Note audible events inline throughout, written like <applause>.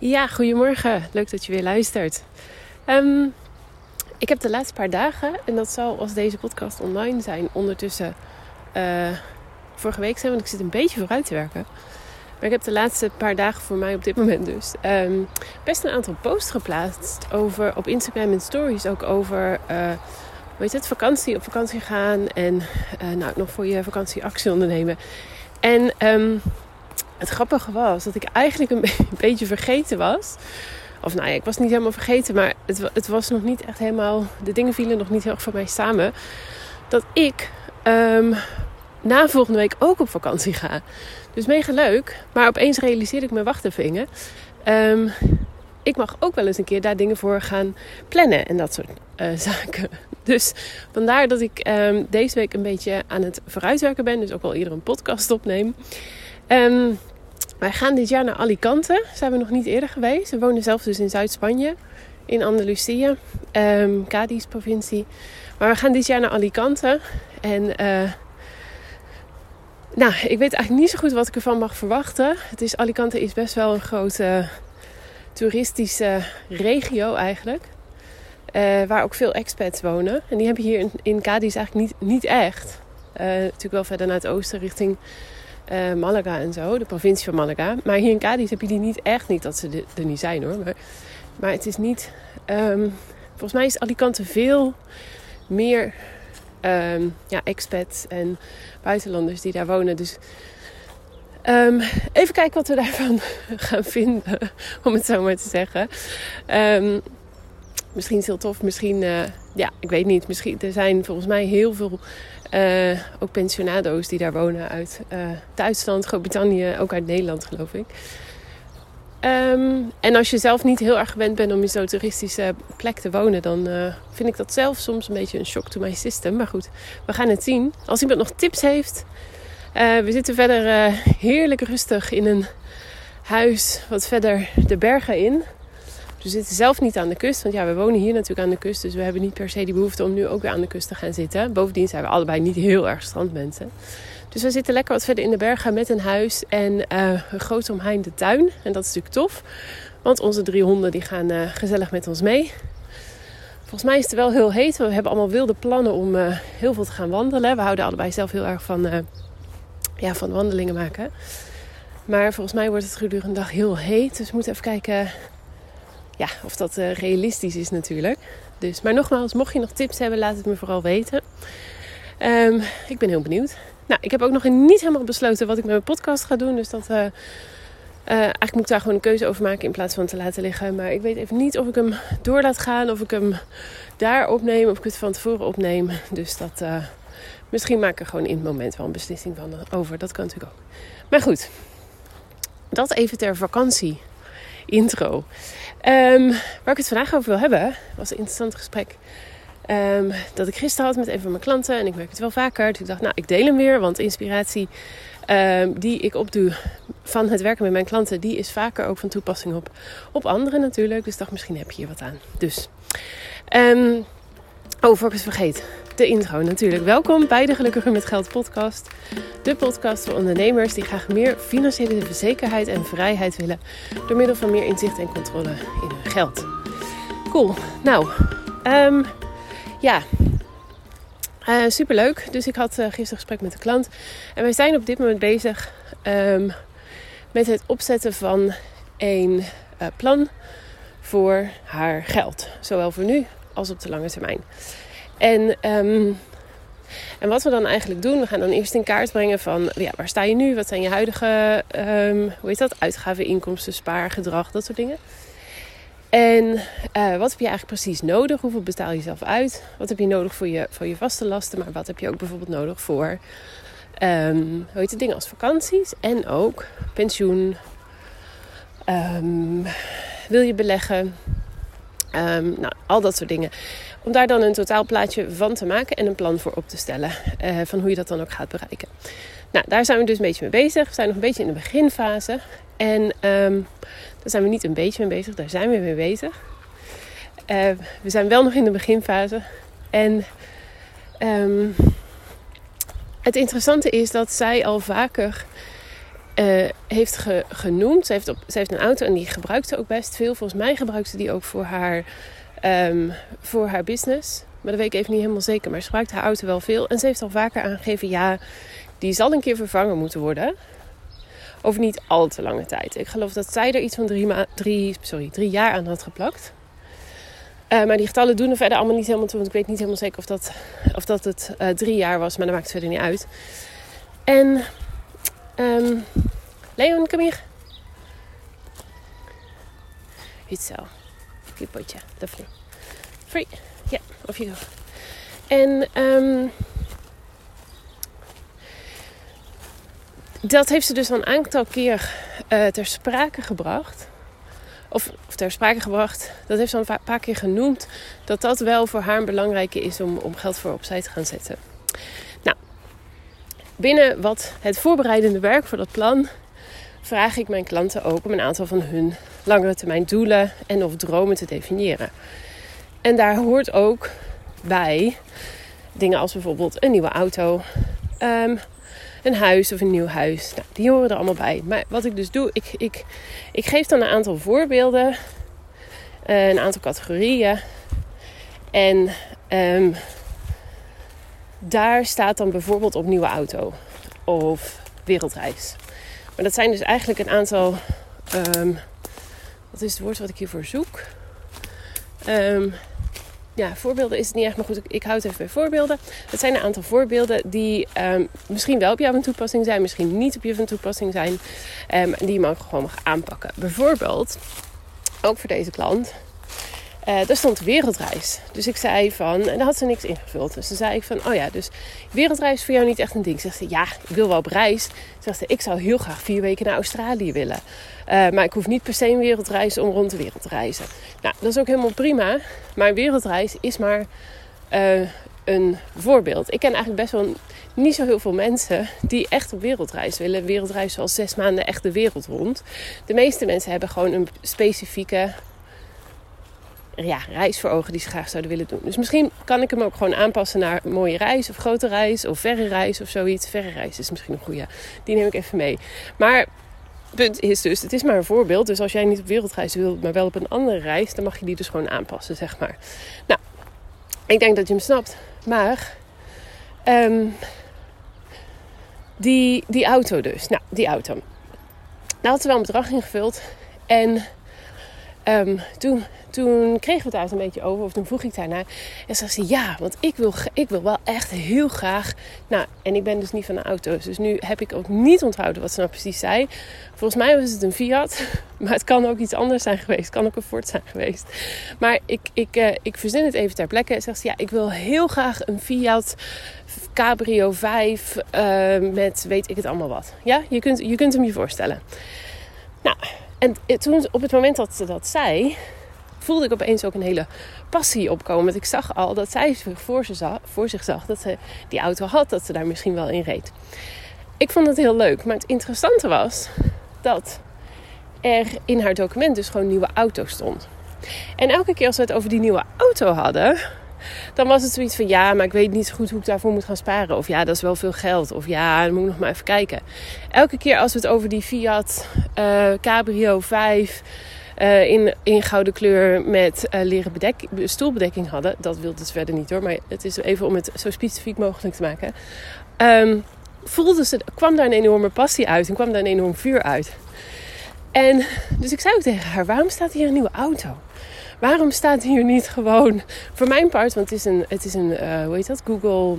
Ja, goedemorgen. Leuk dat je weer luistert. Ehm, ik heb de laatste paar dagen, en dat zal als deze podcast online zijn, ondertussen uh, vorige week zijn, want ik zit een beetje vooruit te werken. Maar ik heb de laatste paar dagen voor mij op dit moment dus um, best een aantal posts geplaatst over op Instagram en stories ook over uh, hoe heet het, vakantie, op vakantie gaan en uh, nou, nog voor je vakantie actie ondernemen. En um, het grappige was dat ik eigenlijk <laughs> een beetje vergeten was. Of nou ja, ik was niet helemaal vergeten, maar het, het was nog niet echt helemaal. De dingen vielen nog niet heel erg voor mij samen. Dat ik um, na volgende week ook op vakantie ga. Dus mega leuk. Maar opeens realiseerde ik me, wacht even Um, ik mag ook wel eens een keer daar dingen voor gaan plannen en dat soort uh, <laughs> zaken. Dus vandaar dat ik um, deze week een beetje aan het vooruitwerken ben. Dus ook wel eerder een podcast opneem. Um, wij gaan dit jaar naar Alicante. Zijn we nog niet eerder geweest. We wonen zelf dus in Zuid-Spanje. In Andalusië. Um, Cadiz provincie. Maar we gaan dit jaar naar Alicante. En uh, nou, ik weet eigenlijk niet zo goed wat ik ervan mag verwachten. Het is, Alicante is best wel een grote toeristische regio eigenlijk. Uh, waar ook veel expats wonen. En die hebben hier in, in Cadiz eigenlijk niet, niet echt. Uh, natuurlijk wel verder naar het oosten richting uh, Malaga en zo, de provincie van Malaga. Maar hier in Cadiz heb je die niet echt, niet dat ze er niet zijn hoor. Maar, het is niet, um, volgens mij is Alicante veel meer um, ja, expats en buitenlanders die daar wonen. Dus um, even kijken wat we daarvan <laughs> gaan vinden, om het zo maar te zeggen. misschien is het heel tof, misschien, uh, ja, ik weet niet. Misschien, er zijn volgens mij heel veel uh, ook pensionado's die daar wonen uit uh, Duitsland, Groot-Brittannië, ook uit Nederland geloof ik. Um, en als je zelf niet heel erg gewend bent om in zo'n toeristische plek te wonen, dan uh, vind ik dat zelf soms een beetje een shock to my system. Maar goed, we gaan het zien. Als iemand nog tips heeft, we zitten verder heerlijk rustig in een huis wat verder de bergen in. We zitten zelf niet aan de kust, want ja, we wonen hier natuurlijk aan de kust. Dus we hebben niet per se die behoefte om nu ook weer aan de kust te gaan zitten. Bovendien zijn we allebei niet heel erg strandmensen. Dus we zitten lekker wat verder in de bergen met een huis en uh, een grote omheinde tuin. En dat is natuurlijk tof, want onze drie honden die gaan uh, gezellig met ons mee. Volgens mij is het wel heel heet. We hebben allemaal wilde plannen om uh, heel veel te gaan wandelen. We houden allebei zelf heel erg van, ja, van wandelingen maken. Maar volgens mij wordt het gedurende de dag heel heet. Dus we moeten even kijken ja, of dat uh, realistisch is natuurlijk. Dus, maar nogmaals, mocht je nog tips hebben, laat het me vooral weten. Um, ik ben heel benieuwd. Nou, ik heb ook nog niet helemaal besloten wat ik met mijn podcast ga doen. Dus dat, uh, uh, eigenlijk moet ik daar gewoon een keuze over maken in plaats van te laten liggen. Maar ik weet even niet of ik hem door laat gaan, of ik hem daar opneem, of ik het van tevoren opneem. Dus dat, misschien maak ik er gewoon in het moment wel een beslissing van over. Dat kan natuurlijk ook. Maar goed, dat even ter vakantie intro. Um, waar ik het vandaag over wil hebben, was een interessant gesprek. Um, dat ik gisteren had met een van mijn klanten. En ik merk het wel vaker. Dus ik dacht, nou, ik deel hem weer. Want inspiratie um, die ik opdoe van het werken met mijn klanten, die is vaker ook van toepassing op, op anderen natuurlijk. Dus ik dacht, misschien heb je hier wat aan. Dus, oh, voor ik het vergeet de intro natuurlijk. Welkom bij de Gelukkiger met Geld podcast. De podcast voor ondernemers die graag meer financiële zekerheid en vrijheid willen door middel van meer inzicht en controle in hun geld. Cool. Nou, um, ja. Uh, superleuk. Dus ik had uh, gisteren een gesprek met de klant. En wij zijn op dit moment bezig um, met het opzetten van een uh, plan voor haar geld. Zowel voor nu als op de lange termijn. En, um, en wat we dan eigenlijk doen, we gaan dan eerst in kaart brengen van ja, waar sta je nu? Wat zijn je huidige, um, hoe heet dat? Uitgaven, inkomsten, spaargedrag, dat soort dingen. En uh, wat heb je eigenlijk precies nodig? Hoeveel betaal je zelf uit? Wat heb je nodig voor je, voor je vaste lasten? Maar wat heb je ook bijvoorbeeld nodig voor um, hoe heet het, dingen als vakanties en ook pensioen? Wil je beleggen? Nou, al dat soort dingen. Om daar dan een totaalplaatje van te maken en een plan voor op te stellen. Uh, van hoe je dat dan ook gaat bereiken. Nou, daar zijn we dus een beetje mee bezig. We zijn nog een beetje in de beginfase. En um, daar zijn we niet een beetje mee bezig, daar zijn we mee bezig. Uh, we zijn wel nog in de beginfase. En um, het interessante is dat zij al vaker uh, heeft genoemd. Ze heeft, op, ze heeft een auto en die gebruikt ze ook best veel. Volgens mij gebruikt ze die ook voor haar, um, voor haar business. Maar dat weet ik even niet helemaal zeker. Maar ze gebruikt haar auto wel veel. En ze heeft al vaker aangegeven: ja, die zal een keer vervangen moeten worden. Over niet al te lange tijd. Ik geloof dat zij er iets van drie, drie, sorry, drie jaar aan had geplakt. Uh, maar die getallen doen er verder allemaal niet helemaal toe. Want ik weet niet helemaal zeker of dat, of dat het uh, drie jaar was. Maar dat maakt het verder niet uit. En um, Leon, kom hier. Goed zo. Potje. Lovely. Free. Ja, of je go. En um, dat heeft ze dus al een aantal keer uh, ter sprake gebracht. Of, of, ter sprake gebracht. Dat heeft ze een paar keer genoemd. Dat dat wel voor haar een belangrijke is om, om geld voor opzij te gaan zetten. Nou, binnen wat het voorbereidende werk voor dat plan vraag ik mijn klanten ook om een aantal van hun langere termijn doelen en of dromen te definiëren. En daar hoort ook bij dingen als bijvoorbeeld een nieuwe auto, ehm, een huis of een nieuw huis. Nou, die horen er allemaal bij. Maar wat ik dus doe, ik, ik, ik geef dan een aantal voorbeelden, uh, een aantal categorieën. En um, daar staat dan bijvoorbeeld op nieuwe auto of wereldreis. Maar dat zijn dus eigenlijk een aantal. Um, wat is het woord wat ik hiervoor zoek? Um, ja, voorbeelden is het niet echt, maar goed, ik, ik hou het even bij voorbeelden. Het zijn een aantal voorbeelden die um, misschien wel op jou van toepassing zijn, misschien niet op je van toepassing zijn. En die je mag gewoon mag aanpakken. Bijvoorbeeld, ook voor deze klant, uh, er stond wereldreis. Dus ik zei van, en daar had ze niks ingevuld. Dus toen zei ik van, oh ja, dus wereldreis is voor jou niet echt een ding. Zegt ze, ja, ik wil wel op reis. Zegt ze, ik zou heel graag vier weken naar Australië willen. Uh, maar ik hoef niet per se een wereldreis om rond de wereld te reizen. Nou, dat is ook helemaal prima. Maar wereldreis is maar uh, een voorbeeld. Ik ken eigenlijk best wel niet zo heel veel mensen die echt op wereldreis willen. Wereldreis zoals zes maanden echt de wereld rond. De meeste mensen hebben gewoon een specifieke ja, reis voor ogen die ze graag zouden willen doen. Dus misschien kan ik hem ook gewoon aanpassen naar mooie reis of grote reis of verre reis of zoiets. Verre reis is misschien een goede. Die neem ik even mee. Maar punt is dus, het is maar een voorbeeld. Dus als jij niet op wereldreis wilt, maar wel op een andere reis, dan mag je die dus gewoon aanpassen, zeg maar. Nou, ik denk dat je hem snapt. Maar um, die, die auto dus. Nou, die auto. Daar had ze wel een bedrag ingevuld. En um, toen toen kregen we het uit een beetje over, of toen vroeg ik daarna. En zei ze: Ja, want ik wil, ik wil wel echt heel graag. Nou, en ik ben dus niet van de auto's. Dus nu heb ik ook niet onthouden wat ze nou precies zei. Volgens mij was het een Fiat, <laughs> maar het kan ook iets anders zijn geweest. Het kan ook een Ford zijn geweest. Maar ik, ik, uh, ik verzin het even ter plekke. En zegt ze: Ja, ik wil heel graag een Fiat Cabrio 5 uh, eh, met weet ik het allemaal wat. Ja, je kunt, je kunt hem je voorstellen. Nou, en toen op het moment dat ze dat zei, voelde ik opeens ook een hele passie opkomen. Want ik zag al dat zij voor, ze zag, voor zich zag dat ze die auto had, dat ze daar misschien wel in reed. Ik vond het heel leuk. Maar het interessante was dat er in haar document dus gewoon nieuwe auto stond. En elke keer als we het over die nieuwe auto hadden, dan was het zoiets van ja, maar ik weet niet zo goed hoe ik daarvoor moet gaan sparen. Of ja, dat is wel veel geld. Of ja, dan moet ik nog maar even kijken. Elke keer als we het over die Fiat uh, Cabrio 5 uh, in, in gouden kleur met uh, leren bedek, stoelbedekking hadden. Dat wilde ze verder niet hoor, maar het is even om het zo specifiek mogelijk te maken. Um, voelde ze, kwam daar een enorme passie uit en kwam daar een enorm vuur uit. En dus ik zei ook tegen haar: waarom staat hier een nieuwe auto? Waarom staat hier niet gewoon, voor mijn part, want het is een, het is een uh, hoe heet dat, Google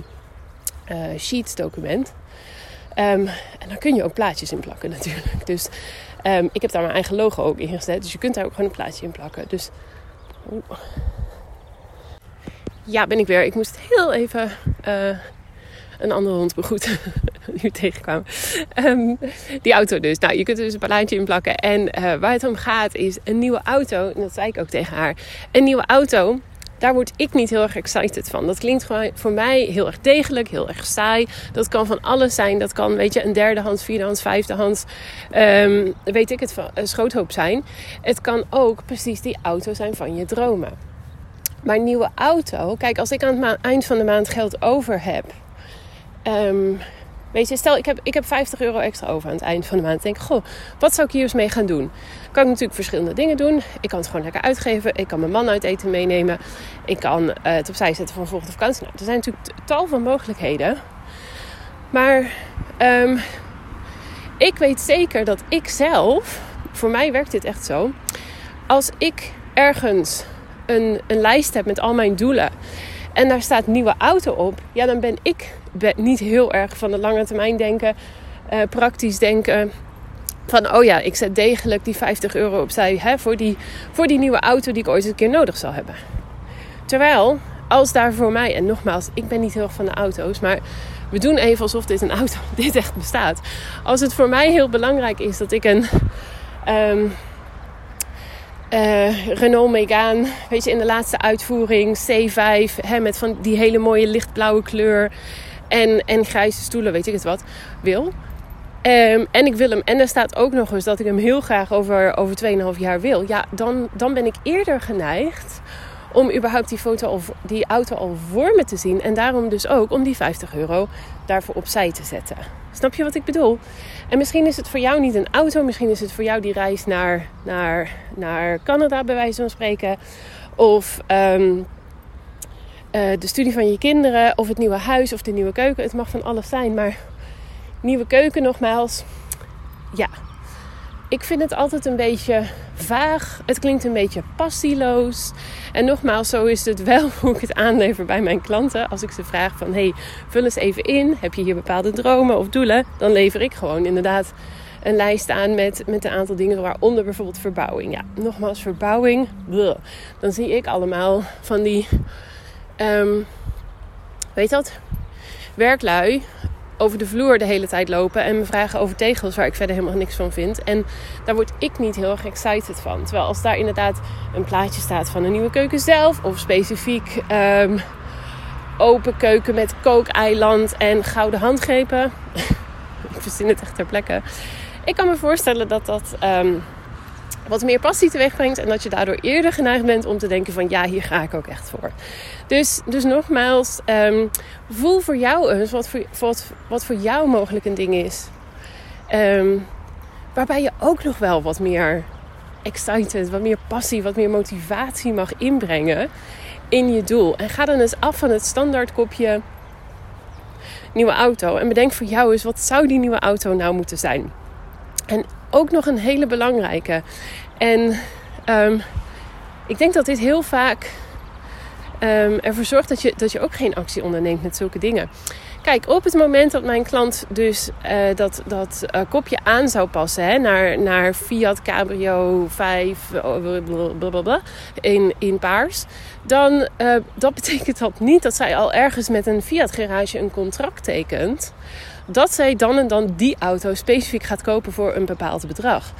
Sheets document. Um, en dan kun je ook plaatjes in plakken <laughs> natuurlijk. Dus Um, ik heb daar mijn eigen logo ook in gezet. Dus je kunt daar ook gewoon een plaatje in plakken. Dus. Ja, ben ik weer. Ik moest heel even uh, een andere hond begroeten. <laughs> nu tegenkwamen. Um, die auto dus. Nou, je kunt er dus een plaatje in plakken. En uh, waar het om gaat is een nieuwe auto. En dat zei ik ook tegen haar. Een nieuwe auto daar word ik niet heel erg excited van. Dat klinkt voor mij heel erg degelijk, heel erg saai. Dat kan van alles zijn. Dat kan, weet je, een derde hand, vierde hand, vijfde hand, um, weet ik het, van, een schoothoop zijn. Het kan ook precies die auto zijn van je dromen. Maar nieuwe auto, kijk, als ik aan het eind van de maand geld over heb, um, Weet je, stel ik heb, ik heb 50 euro extra over aan het eind van de maand. Denk, goh, wat zou ik hier eens mee gaan doen? Kan ik natuurlijk verschillende dingen doen. Ik kan het gewoon lekker uitgeven. Ik kan mijn man uit eten meenemen. Ik kan uh, het opzij zetten voor een volgende vakantie. Nou, er zijn natuurlijk tal van mogelijkheden. Maar um, ik weet zeker dat ik zelf, voor mij werkt dit echt zo. Als ik ergens een, een lijst heb met al mijn doelen en daar staat nieuwe auto op, ja, dan ben ik niet heel erg van de lange termijn denken, uh, praktisch denken. Van oh ja, ik zet degelijk die 50 euro opzij hè, voor, die, voor die nieuwe auto die ik ooit een keer nodig zal hebben. Terwijl, als daar voor mij, en nogmaals, ik ben niet heel erg van de auto's, maar we doen even alsof dit een auto, <laughs> dit echt bestaat. Als het voor mij heel belangrijk is dat ik een um, uh, Renault Megane, weet je, in de laatste uitvoering, C5, hè, met van die hele mooie lichtblauwe kleur en, en grijze stoelen, weet ik het wat, wil. Um, en ik wil hem, en er staat ook nog eens dat ik hem heel graag over, over 2,5 jaar wil. Ja, dan, dan ben ik eerder geneigd om überhaupt die, foto al, die auto al voor me te zien. En daarom dus ook om die 50 euro daarvoor opzij te zetten. Snap je wat ik bedoel? En misschien is het voor jou niet een auto. Misschien is het voor jou die reis naar, naar, naar Canada, bij wijze van spreken. Of um, uh, de studie van je kinderen. Of het nieuwe huis of de nieuwe keuken. Het mag van alles zijn. Maar nieuwe keuken nogmaals. Ja, ik vind het altijd een beetje vaag. Het klinkt een beetje passieloos. En nogmaals, zo is het wel <laughs> hoe ik het aanlever bij mijn klanten. Als ik ze vraag van, hey, vul eens even in. Heb je hier bepaalde dromen of doelen? Dan lever ik gewoon inderdaad een lijst aan met, met een aantal dingen. Waaronder bijvoorbeeld verbouwing. Ja, nogmaals, verbouwing. Dan zie ik allemaal van die, um, weet dat? Werklui over de vloer de hele tijd lopen en me vragen over tegels waar ik verder helemaal niks van vind. En daar word ik niet heel erg excited van. Terwijl als daar inderdaad een plaatje staat van een nieuwe keuken zelf of specifiek um, open keuken met kookeiland en gouden handgrepen. <laughs> ik verzin het echt ter plekke. Ik kan me voorstellen dat dat um, wat meer passie teweeg brengt. En dat je daardoor eerder geneigd bent om te denken van ja, hier ga ik ook echt voor. Dus, dus nogmaals, um, voel voor jou eens wat voor, wat, wat voor jou mogelijk een ding is. Um, waarbij je ook nog wel wat meer excited, wat meer passie, wat meer motivatie mag inbrengen in je doel. En ga dan eens af van het standaard kopje nieuwe auto. En bedenk voor jou eens, wat zou die nieuwe auto nou moeten zijn? En ook nog een hele belangrijke. En um, ik denk dat dit heel vaak um, ervoor zorgt dat je, dat je ook geen actie onderneemt met zulke dingen. Kijk, op het moment dat mijn klant dus uh, dat, dat uh, kopje aan zou passen hè, naar, naar Fiat Cabrio 5 blablabla, in, in paars, dan dat <laughs> betekent dat niet dat zij al ergens met een Fiat garage een contract tekent dat zij dan en dan die auto specifiek gaat kopen voor een bepaald bedrag.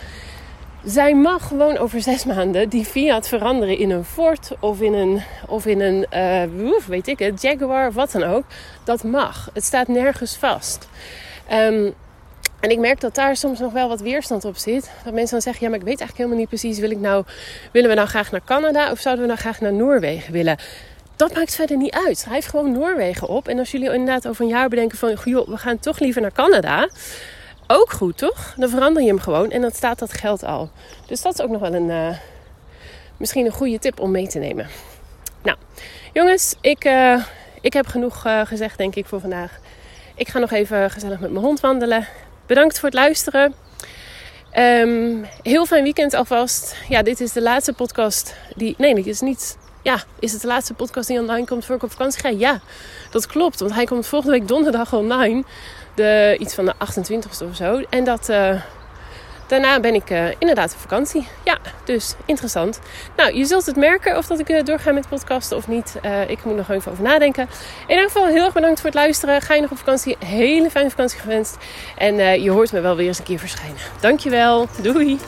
Zij mag gewoon over zes maanden die Fiat veranderen in een Ford of in een, of in een uh, weet ik het, Jaguar of wat dan ook. Dat mag. Het staat nergens vast. Um, en ik merk dat daar soms nog wel wat weerstand op zit. Dat mensen dan zeggen: Ja, maar ik weet eigenlijk helemaal niet precies. Wil ik nou, willen we nou graag naar Canada of zouden we nou graag naar Noorwegen willen? dat maakt verder niet uit. Schrijf gewoon Noorwegen op. En als jullie inderdaad over een jaar bedenken van... joh, we gaan toch liever naar Canada. Ook goed, toch? Dan verander je hem gewoon en dan staat dat geld al. Dus dat is ook nog wel een... Uh, misschien een goede tip om mee te nemen. Nou, jongens, ik, uh, ik heb genoeg uh, gezegd denk ik voor vandaag. Ik ga nog even gezellig met mijn hond wandelen. Bedankt voor het luisteren. Um, heel fijn weekend alvast. Ja, dit is de laatste podcast die... Nee, dit is niet ja, is het de laatste podcast die online komt voor ik op vakantie ga? Ja, dat klopt. Want hij komt volgende week donderdag online. De, iets van de 28ste of zo. En dat, uh, daarna ben ik uh, inderdaad op vakantie. Ja, dus interessant. Nou, je zult het merken of dat ik uh, doorga met podcasten of niet. ik moet nog even over nadenken. In ieder geval heel erg bedankt voor het luisteren. Ga je nog op vakantie? Hele fijne vakantie gewenst. En je hoort me wel weer eens een keer verschijnen. Dankjewel. Doei.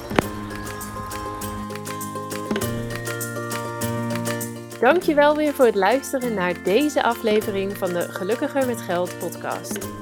Dankjewel weer voor het luisteren naar deze aflevering van de Gelukkiger met Geld podcast.